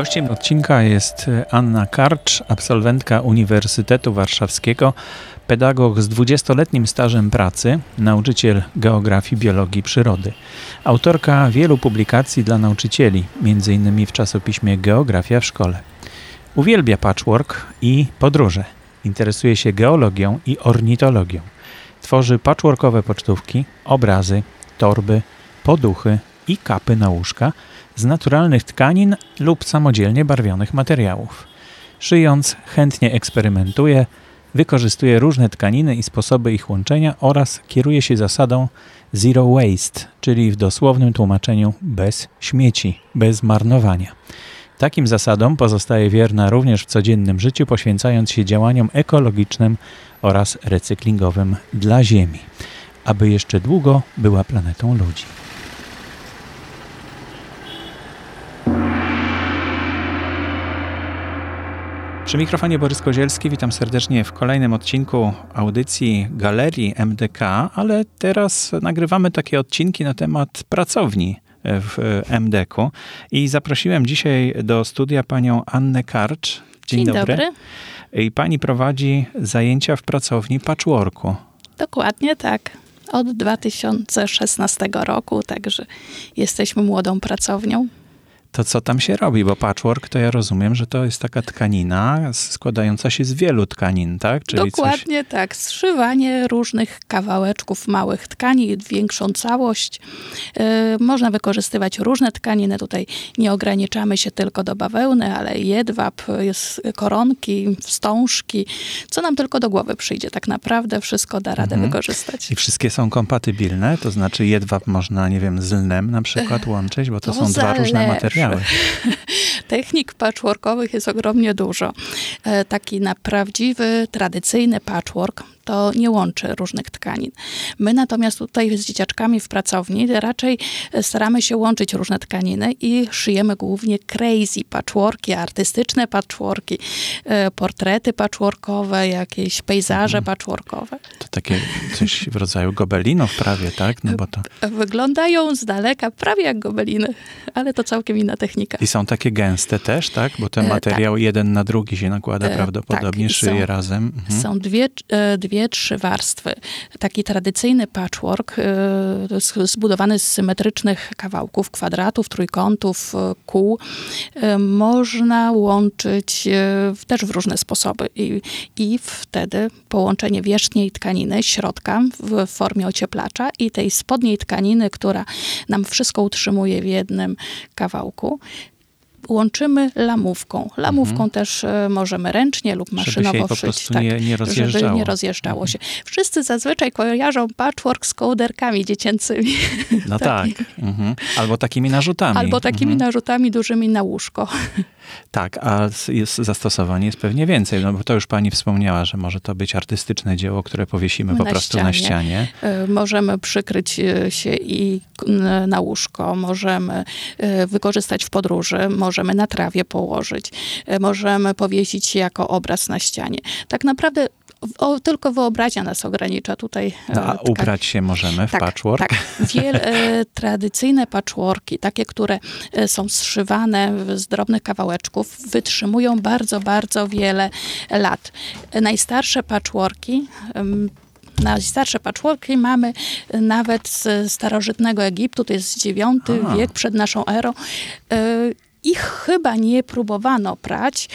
Gościem odcinka jest Anna Karcz, absolwentka Uniwersytetu Warszawskiego, pedagog z 20-letnim stażem pracy, nauczyciel geografii, biologii, przyrody. Autorka wielu publikacji dla nauczycieli, m.in. w czasopiśmie Geografia w szkole. Uwielbia patchwork i podróże. Interesuje się geologią i ornitologią. Tworzy patchworkowe pocztówki, obrazy, torby, poduchy i kapy na łóżka z naturalnych tkanin lub samodzielnie barwionych materiałów. Szyjąc, chętnie eksperymentuje, wykorzystuje różne tkaniny i sposoby ich łączenia oraz kieruje się zasadą zero waste, czyli w dosłownym tłumaczeniu bez śmieci, bez marnowania. Takim zasadom pozostaje wierna również w codziennym życiu, poświęcając się działaniom ekologicznym oraz recyklingowym dla Ziemi, aby jeszcze długo była planetą ludzi. Przy mikrofonie Borys Kozielski, witam serdecznie w kolejnym odcinku audycji Galerii MDK, ale teraz nagrywamy takie odcinki na temat pracowni w MDK-u i zaprosiłem dzisiaj do studia panią Annę Karcz. Dzień, Dzień dobry. dobry. I pani prowadzi zajęcia w pracowni patchworku. Dokładnie tak. Od 2016 roku, także jesteśmy młodą pracownią to co tam się robi? Bo patchwork to ja rozumiem, że to jest taka tkanina składająca się z wielu tkanin, tak? Czyli Dokładnie coś... tak. Zszywanie różnych kawałeczków małych tkani, większą całość. Yy, można wykorzystywać różne tkaniny. Tutaj nie ograniczamy się tylko do bawełny, ale jedwab, jest koronki, wstążki. Co nam tylko do głowy przyjdzie. Tak naprawdę wszystko da radę mhm. wykorzystać. I wszystkie są kompatybilne? To znaczy jedwab można, nie wiem, z lnem na przykład łączyć, bo to, to są dwa różne materiały materiały. Technik patchworkowych jest ogromnie dużo. E, taki na prawdziwy, tradycyjny patchwork to nie łączy różnych tkanin. My natomiast tutaj z dzieciaczkami w pracowni raczej staramy się łączyć różne tkaniny i szyjemy głównie crazy patchworki, artystyczne patchworki, e, portrety patchworkowe, jakieś pejzaże mhm. patchworkowe. To takie coś w rodzaju gobelinów prawie, tak? No bo to... Wyglądają z daleka prawie jak gobeliny, ale to całkiem inna technika. I są takie gęste też, tak? Bo ten e, materiał tak. jeden na drugi się nakłada e, prawdopodobnie, tak. szyje razem. Mhm. Są dwie, dwie dwie, trzy warstwy. Taki tradycyjny patchwork zbudowany z symetrycznych kawałków, kwadratów, trójkątów, kół, można łączyć też w różne sposoby. I, i wtedy połączenie wierzchniej tkaniny, środka w formie ocieplacza i tej spodniej tkaniny, która nam wszystko utrzymuje w jednym kawałku, łączymy lamówką. Lamówką mhm. też e, możemy ręcznie lub maszynowo żeby szyć, tak, nie, nie rozjeżdżało. żeby nie rozjeżdżało się. Wszyscy zazwyczaj kojarzą patchwork z kołderkami dziecięcymi. No tak. Mhm. Albo takimi narzutami. Albo takimi mhm. narzutami dużymi na łóżko. Tak, a jest zastosowanie jest pewnie więcej, no bo to już pani wspomniała, że może to być artystyczne dzieło, które powiesimy po prostu ścianie. na ścianie. E, możemy przykryć e, się i na łóżko, możemy wykorzystać w podróży, możemy na trawie położyć, możemy powiesić jako obraz na ścianie. Tak naprawdę o, tylko wyobraźnia nas ogranicza tutaj. No, a ubrać się możemy w tak, patchwork? Tak. Wiele e, tradycyjne patchworki, takie, które e, są zszywane z drobnych kawałeczków, wytrzymują bardzo, bardzo wiele lat. Najstarsze patchworki najstarsze patchworki mamy nawet z starożytnego Egiptu, to jest IX wiek przed naszą erą. E, ich chyba nie próbowano prać,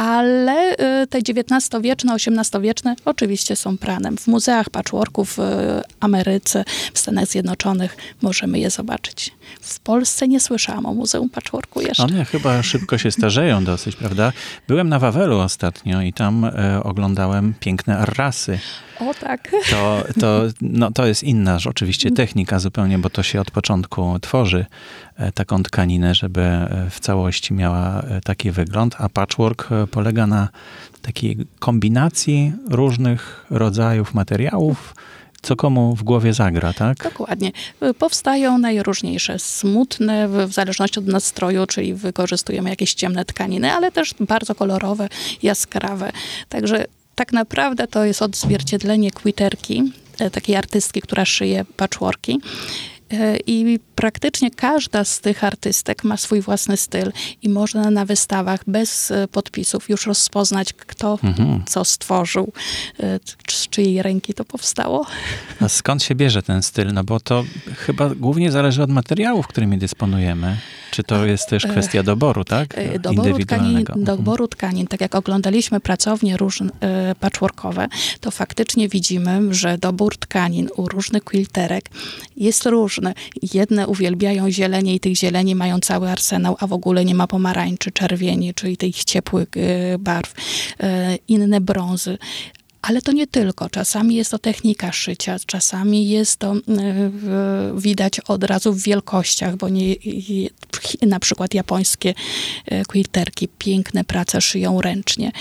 ale y, te XIX-wieczne, XVIII-wieczne oczywiście są pranem. W muzeach patchworków w Ameryce, w Stanach Zjednoczonych możemy je zobaczyć. W Polsce nie słyszałam o Muzeum Patchworku jeszcze. One chyba szybko się starzeją dosyć, prawda? Byłem na Wawelu ostatnio i tam e, oglądałem piękne arrasy. O tak. To, to, no, to jest inna oczywiście technika zupełnie, bo to się od początku tworzy e, taką tkaninę, żeby e, w całości miała e, taki wygląd, a patchwork polega na takiej kombinacji różnych rodzajów materiałów, co komu w głowie zagra, tak? Dokładnie. Powstają najróżniejsze, smutne w zależności od nastroju, czyli wykorzystujemy jakieś ciemne tkaniny, ale też bardzo kolorowe, jaskrawe. Także tak naprawdę to jest odzwierciedlenie kwiterki, e, takiej artystki, która szyje patchworki. E, I praktycznie każda z tych artystek ma swój własny styl i można na wystawach bez e, podpisów już rozpoznać, kto mhm. co stworzył, e, z czyjej ręki to powstało. A skąd się bierze ten styl? No bo to chyba głównie zależy od materiałów, którymi dysponujemy. Czy to jest też kwestia doboru, tak? Doboru tkanin, mhm. doboru tkanin, tak jak oglądaliśmy pracownie różne, patchworkowe, to faktycznie widzimy, że dobór tkanin u różnych quilterek jest różny. Jedne uwielbiają zielenie i tych zieleni mają cały arsenał, a w ogóle nie ma pomarańczy, czerwieni, czyli tych ciepłych y, barw. Y, inne brązy. Ale to nie tylko. Czasami jest to technika szycia, czasami jest to y, widać od razu w wielkościach, bo nie, na przykład japońskie quilterki piękne prace szyją ręcznie.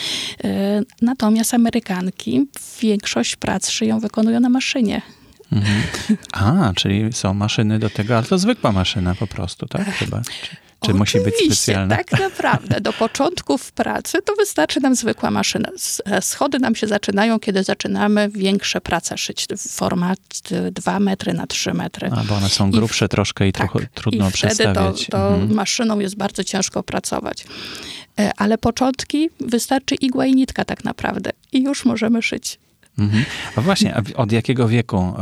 Natomiast Amerykanki większość prac szyją, wykonują na maszynie. Mhm. A, czyli są maszyny do tego, ale to zwykła maszyna po prostu, tak? Chyba. Czy, czy musi być specjalna? tak naprawdę. Do początków pracy to wystarczy nam zwykła maszyna. E, schody nam się zaczynają, kiedy zaczynamy większe prace szyć w format 2 metry na 3 metry. A, bo one są grubsze I, troszkę i tak, trudno i przestawiać. to, to mhm. maszyną jest bardzo ciężko pracować. E, ale początki wystarczy igła i nitka tak naprawdę. I już możemy szyć Mhm. A właśnie, od jakiego wieku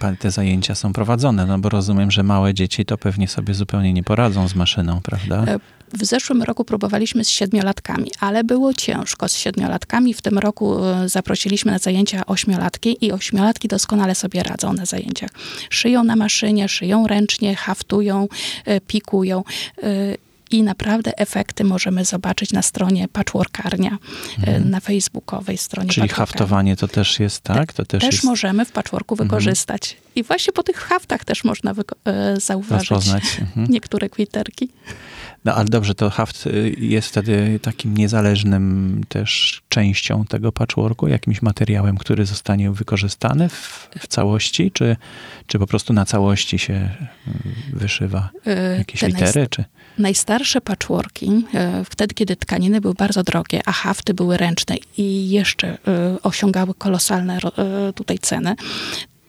e, te zajęcia są prowadzone? No bo rozumiem, że małe dzieci to pewnie sobie zupełnie nie poradzą z maszyną, prawda? E, w zeszłym roku próbowaliśmy z siedmiolatkami, ale było ciężko z siedmiolatkami. W tym roku e, zaprosiliśmy na zajęcia ośmiolatki i ośmiolatki doskonale sobie radzą na zajęciach. Szyją na maszynie, szyją ręcznie, haftują, pikują i naprawdę efekty możemy zobaczyć na stronie Patchworkarnia, mhm. na facebookowej stronie Czyli haftowanie to też jest, tak? To też, też jest... możemy w patchworku mhm. wykorzystać. I właśnie po tych haftach też można e, zauważyć mhm. niektóre kwiterki. No ale dobrze, to haft y, jest wtedy takim niezależnym też częścią tego patchworku, jakimś materiałem, który zostanie wykorzystany w, w całości, czy, czy po prostu na całości się y, wyszywa y, jakieś Te litery? Czy... Najstarsze patchworki, wtedy kiedy tkaniny były bardzo drogie, a hafty były ręczne i jeszcze osiągały kolosalne tutaj ceny,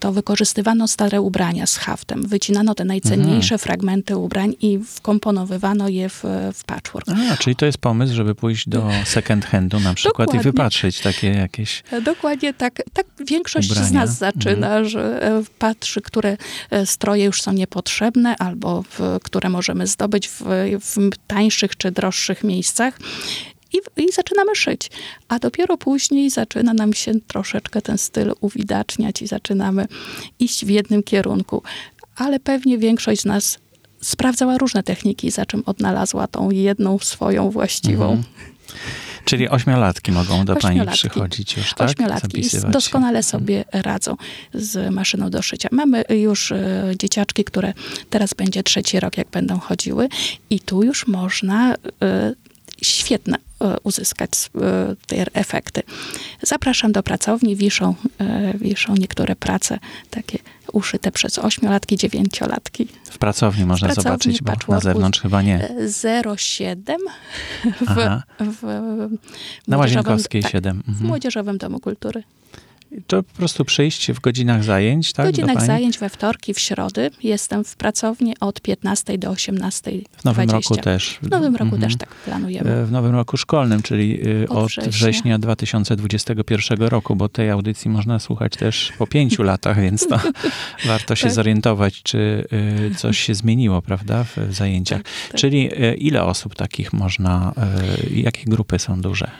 to wykorzystywano stare ubrania z haftem. Wycinano te najcenniejsze mhm. fragmenty ubrań i wkomponowywano je w, w patchwork. A, czyli to jest pomysł, żeby pójść do second handu na przykład Dokładnie. i wypatrzyć takie jakieś Dokładnie tak. Tak większość ubrania. z nas zaczyna, mhm. że e, patrzy, które e, stroje już są niepotrzebne albo w, które możemy zdobyć w, w tańszych czy droższych miejscach i, i zaczynamy szyć. A dopiero później zaczyna nam się troszeczkę ten styl uwidaczniać i zaczynamy iść w jednym kierunku. Ale pewnie większość z nas sprawdzała różne techniki, za czym odnalazła tą jedną swoją właściwą. Mhm. Czyli ośmiolatki mogą do ośmiolatki. pani przychodzić już, tak? Ośmiolatki doskonale mhm. sobie radzą z maszyną do szycia. Mamy już e, dzieciaczki, które teraz będzie trzeci rok, jak będą chodziły i tu już można e, świetne e, uzyskać e, te efekty. Zapraszam do pracowni, wiszą, e, wiszą niektóre prace takie uszyte przez ośmiolatki, dziewięciolatki. W pracowni można pracowni, zobaczyć, bo na zewnątrz chyba nie. 07 w, w, w Na Łazienkowskiej tak, 7. Mhm. W Młodzieżowym Domu Kultury. To po prostu przyjść w godzinach zajęć, tak? W godzinach zajęć we wtorki, w środy. Jestem w pracowni od 15 do 18. W nowym 20. roku też. W nowym roku mhm. też tak planujemy. E, w nowym roku szkolnym, czyli e, od, od września. września 2021 roku, bo tej audycji można słuchać też po pięciu latach, więc to warto się tak. zorientować, czy e, coś się zmieniło, prawda, w zajęciach. Tak, tak. Czyli ile osób takich można, jakie grupy są duże?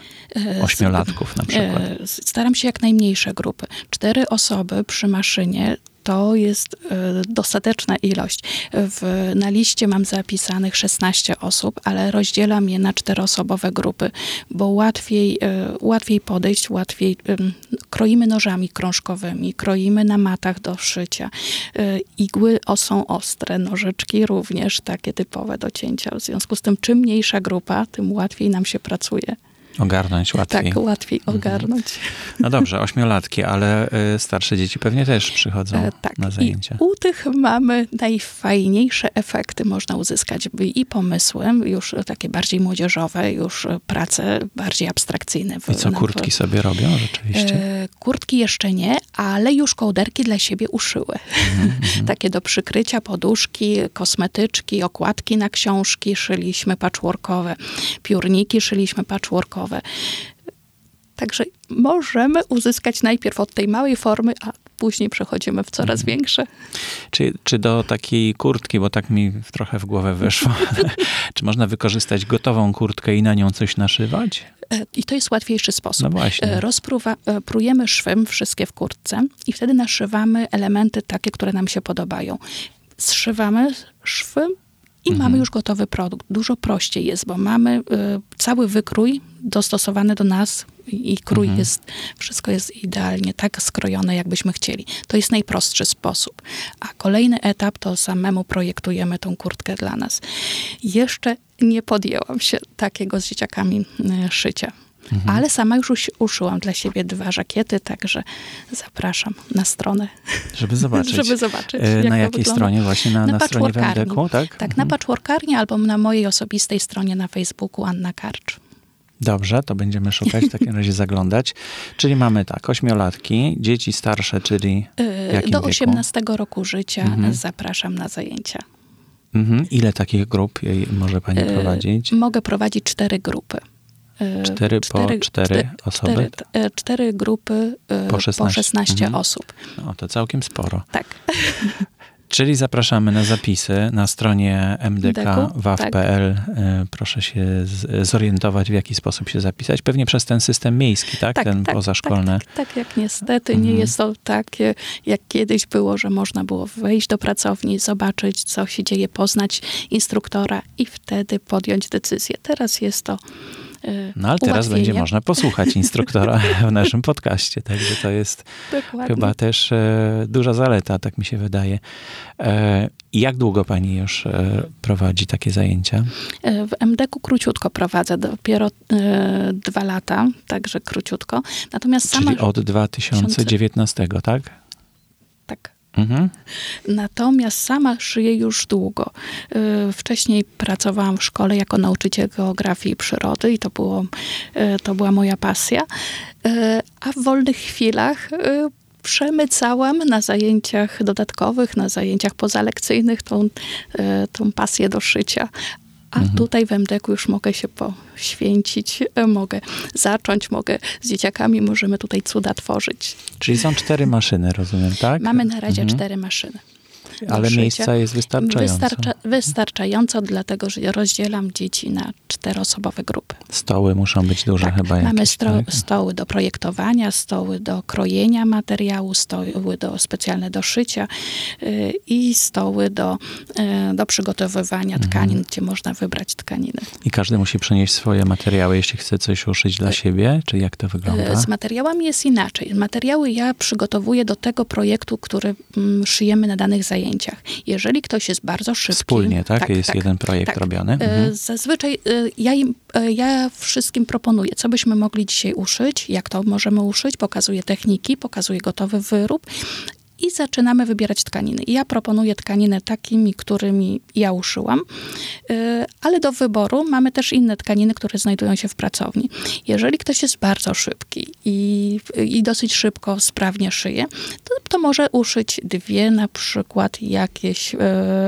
Ośmiolatków na przykład. Staram się jak najmniejsze grupy. Cztery osoby przy maszynie to jest e, dostateczna ilość. W, na liście mam zapisanych 16 osób, ale rozdzielam je na czteroosobowe grupy, bo łatwiej, e, łatwiej podejść, łatwiej kroimy nożami krążkowymi, kroimy na matach do szycia. E, igły są ostre, nożyczki również takie typowe do cięcia. W związku z tym, czym mniejsza grupa, tym łatwiej nam się pracuje. Ogarnąć łatwiej. Tak, łatwiej Mhm. ogarnąć. No dobrze, ośmiolatki, ale y, starsze dzieci pewnie też przychodzą E, tak. na zajęcia. I u tych mamy najfajniejsze efekty można uzyskać i- pomysły, już takie bardziej młodzieżowe, już prace bardziej abstrakcyjne. w- I co, kurtki sobie robią rzeczywiście? E, Kurtki jeszcze nie, ale już kołderki dla siebie uszyły. Mhm, Takie do przykrycia, poduszki, kosmetyczki, okładki na książki szyliśmy patchworkowe, piórniki szyliśmy patchworkowe. Także możemy uzyskać najpierw od tej małej formy, a później przechodzimy w coraz Mhm. większe. Czy, czy do takiej kurtki, bo tak mi trochę w głowę wyszło, czy można wykorzystać gotową kurtkę i na nią coś naszywać? E, I to jest łatwiejszy sposób. No właśnie. E, Rozpruwa, e, szwem wszystkie w kurtce i wtedy naszywamy elementy takie, które nam się podobają. Zszywamy szwy i Mhm. mamy już gotowy produkt. Dużo prościej jest, bo mamy e, cały wykrój dostosowany do nas i krój Mhm. jest, wszystko jest idealnie tak skrojone, jakbyśmy chcieli. To jest najprostszy sposób. A kolejny etap to samemu projektujemy tą kurtkę dla nas. Jeszcze nie podjęłam się takiego z dzieciakami e, szycia. Mhm. Ale sama już uszyłam dla siebie dwa żakiety, także zapraszam na stronę, Żeby zobaczyć. żeby zobaczyć. E, jak na jakiej wygląda. stronie? Właśnie na, na, stronie patchworkarni. Wendeku, tak? Tak, na Patchworkarni albo na mojej osobistej stronie na Facebooku Anna Karcz. Dobrze, to będziemy szukać, w takim razie zaglądać. Czyli mamy tak, ośmiolatki, dzieci starsze, czyli Yy, Do wieku? 18 roku życia Mhm. zapraszam na zajęcia. Mhm. Ile takich grup może pani Yy, prowadzić? Mogę prowadzić cztery grupy. Yy, Cztery po cztery osoby? Cztery, cztery grupy yy, Po po 16. 16, Mhm. osób. No, to całkiem sporo. Tak. Czyli zapraszamy na zapisy na stronie mdk.waw.pl. E, Proszę się zorientować, w jaki sposób się zapisać. Pewnie przez ten system miejski, tak? Tak, ten tak, pozaszkolny. Tak, tak, tak jak niestety Mhm. nie jest to takie, jak kiedyś było, że można było wejść do pracowni, zobaczyć, co się dzieje, poznać instruktora i wtedy podjąć decyzję. Teraz jest to No ale teraz będzie można posłuchać instruktora w naszym podcaście, także to jest Dokładnie. chyba też e, duża zaleta, tak mi się wydaje. E, jak długo pani już e, prowadzi takie zajęcia? Y, W MDK-u króciutko prowadzę, dopiero y, dwa lata, także króciutko. Natomiast sama... Czyli od 2019, tak? Tak. Mhm. Natomiast sama szyję już długo. Y, Wcześniej pracowałam w szkole jako nauczyciel geografii i przyrody i to, było, y, to była moja pasja. Y, A w wolnych chwilach przemycałam na zajęciach dodatkowych, na zajęciach pozalekcyjnych tą, tą pasję do szycia. A tutaj w MDK już mogę się poświęcić, y, mogę zacząć, mogę z dzieciakami, możemy tutaj cuda tworzyć. Czyli są cztery maszyny, rozumiem, tak? Mamy na razie Mhm. cztery maszyny. Ale miejsca jest wystarczająco. Wystarcza, wystarczająco, dlatego że rozdzielam dzieci na czteroosobowe grupy. Stoły muszą być duże Tak, chyba mamy jakieś, stro, tak? stoły do projektowania, stoły do krojenia materiału, stoły do specjalne do szycia y, i stoły do, y, do przygotowywania Mhm. tkanin, gdzie można wybrać tkaniny. I każdy musi przynieść swoje materiały, jeśli chce coś uszyć dla siebie, czy jak to wygląda? Y, Z materiałami jest inaczej. Materiały ja przygotowuję do tego projektu, który mm, szyjemy na danych zajęciach. Jeżeli ktoś jest bardzo szybki... Wspólnie, tak? jest jeden projekt tak. robiony. E, Mhm. Zazwyczaj e, ja, im, e, ja wszystkim proponuję, co byśmy mogli dzisiaj uszyć, jak to możemy uszyć, pokazuję techniki, pokazuję gotowy wyrób i zaczynamy wybierać tkaniny. Ja proponuję tkaniny takimi, którymi ja uszyłam, e, ale do wyboru mamy też inne tkaniny, które znajdują się w pracowni. Jeżeli ktoś jest bardzo szybki i, i dosyć szybko, sprawnie szyje, to, to może uszyć dwie na przykład jakieś e,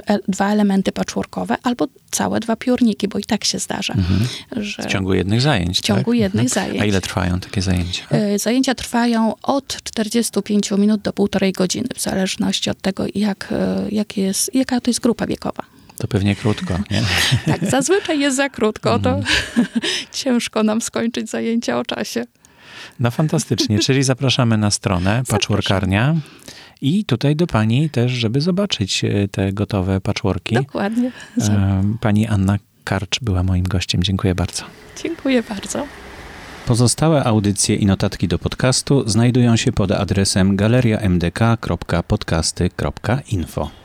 e, dwa elementy patchworkowe albo całe dwa piórniki, bo i tak się zdarza, że W ciągu jednych zajęć, w ciągu tak? jednych Mhm. zajęć. A ile trwają takie zajęcia? E, Zajęcia trwają od 45 minut do półtorej godziny, w zależności od tego, jak, e, jak jest, jaka to jest grupa wiekowa. To pewnie krótko, nie? Tak, zazwyczaj jest za krótko, to Mhm. ciężko nam skończyć zajęcia o czasie. No fantastycznie, czyli zapraszamy na stronę Patchworkarnia i tutaj do pani też, żeby zobaczyć e, te gotowe patchworki. Dokładnie. E, Pani Anna Karcz była moim gościem. Dziękuję bardzo. Dziękuję bardzo. Pozostałe audycje i notatki do podcastu znajdują się pod adresem galeriamdk.podcasty.info.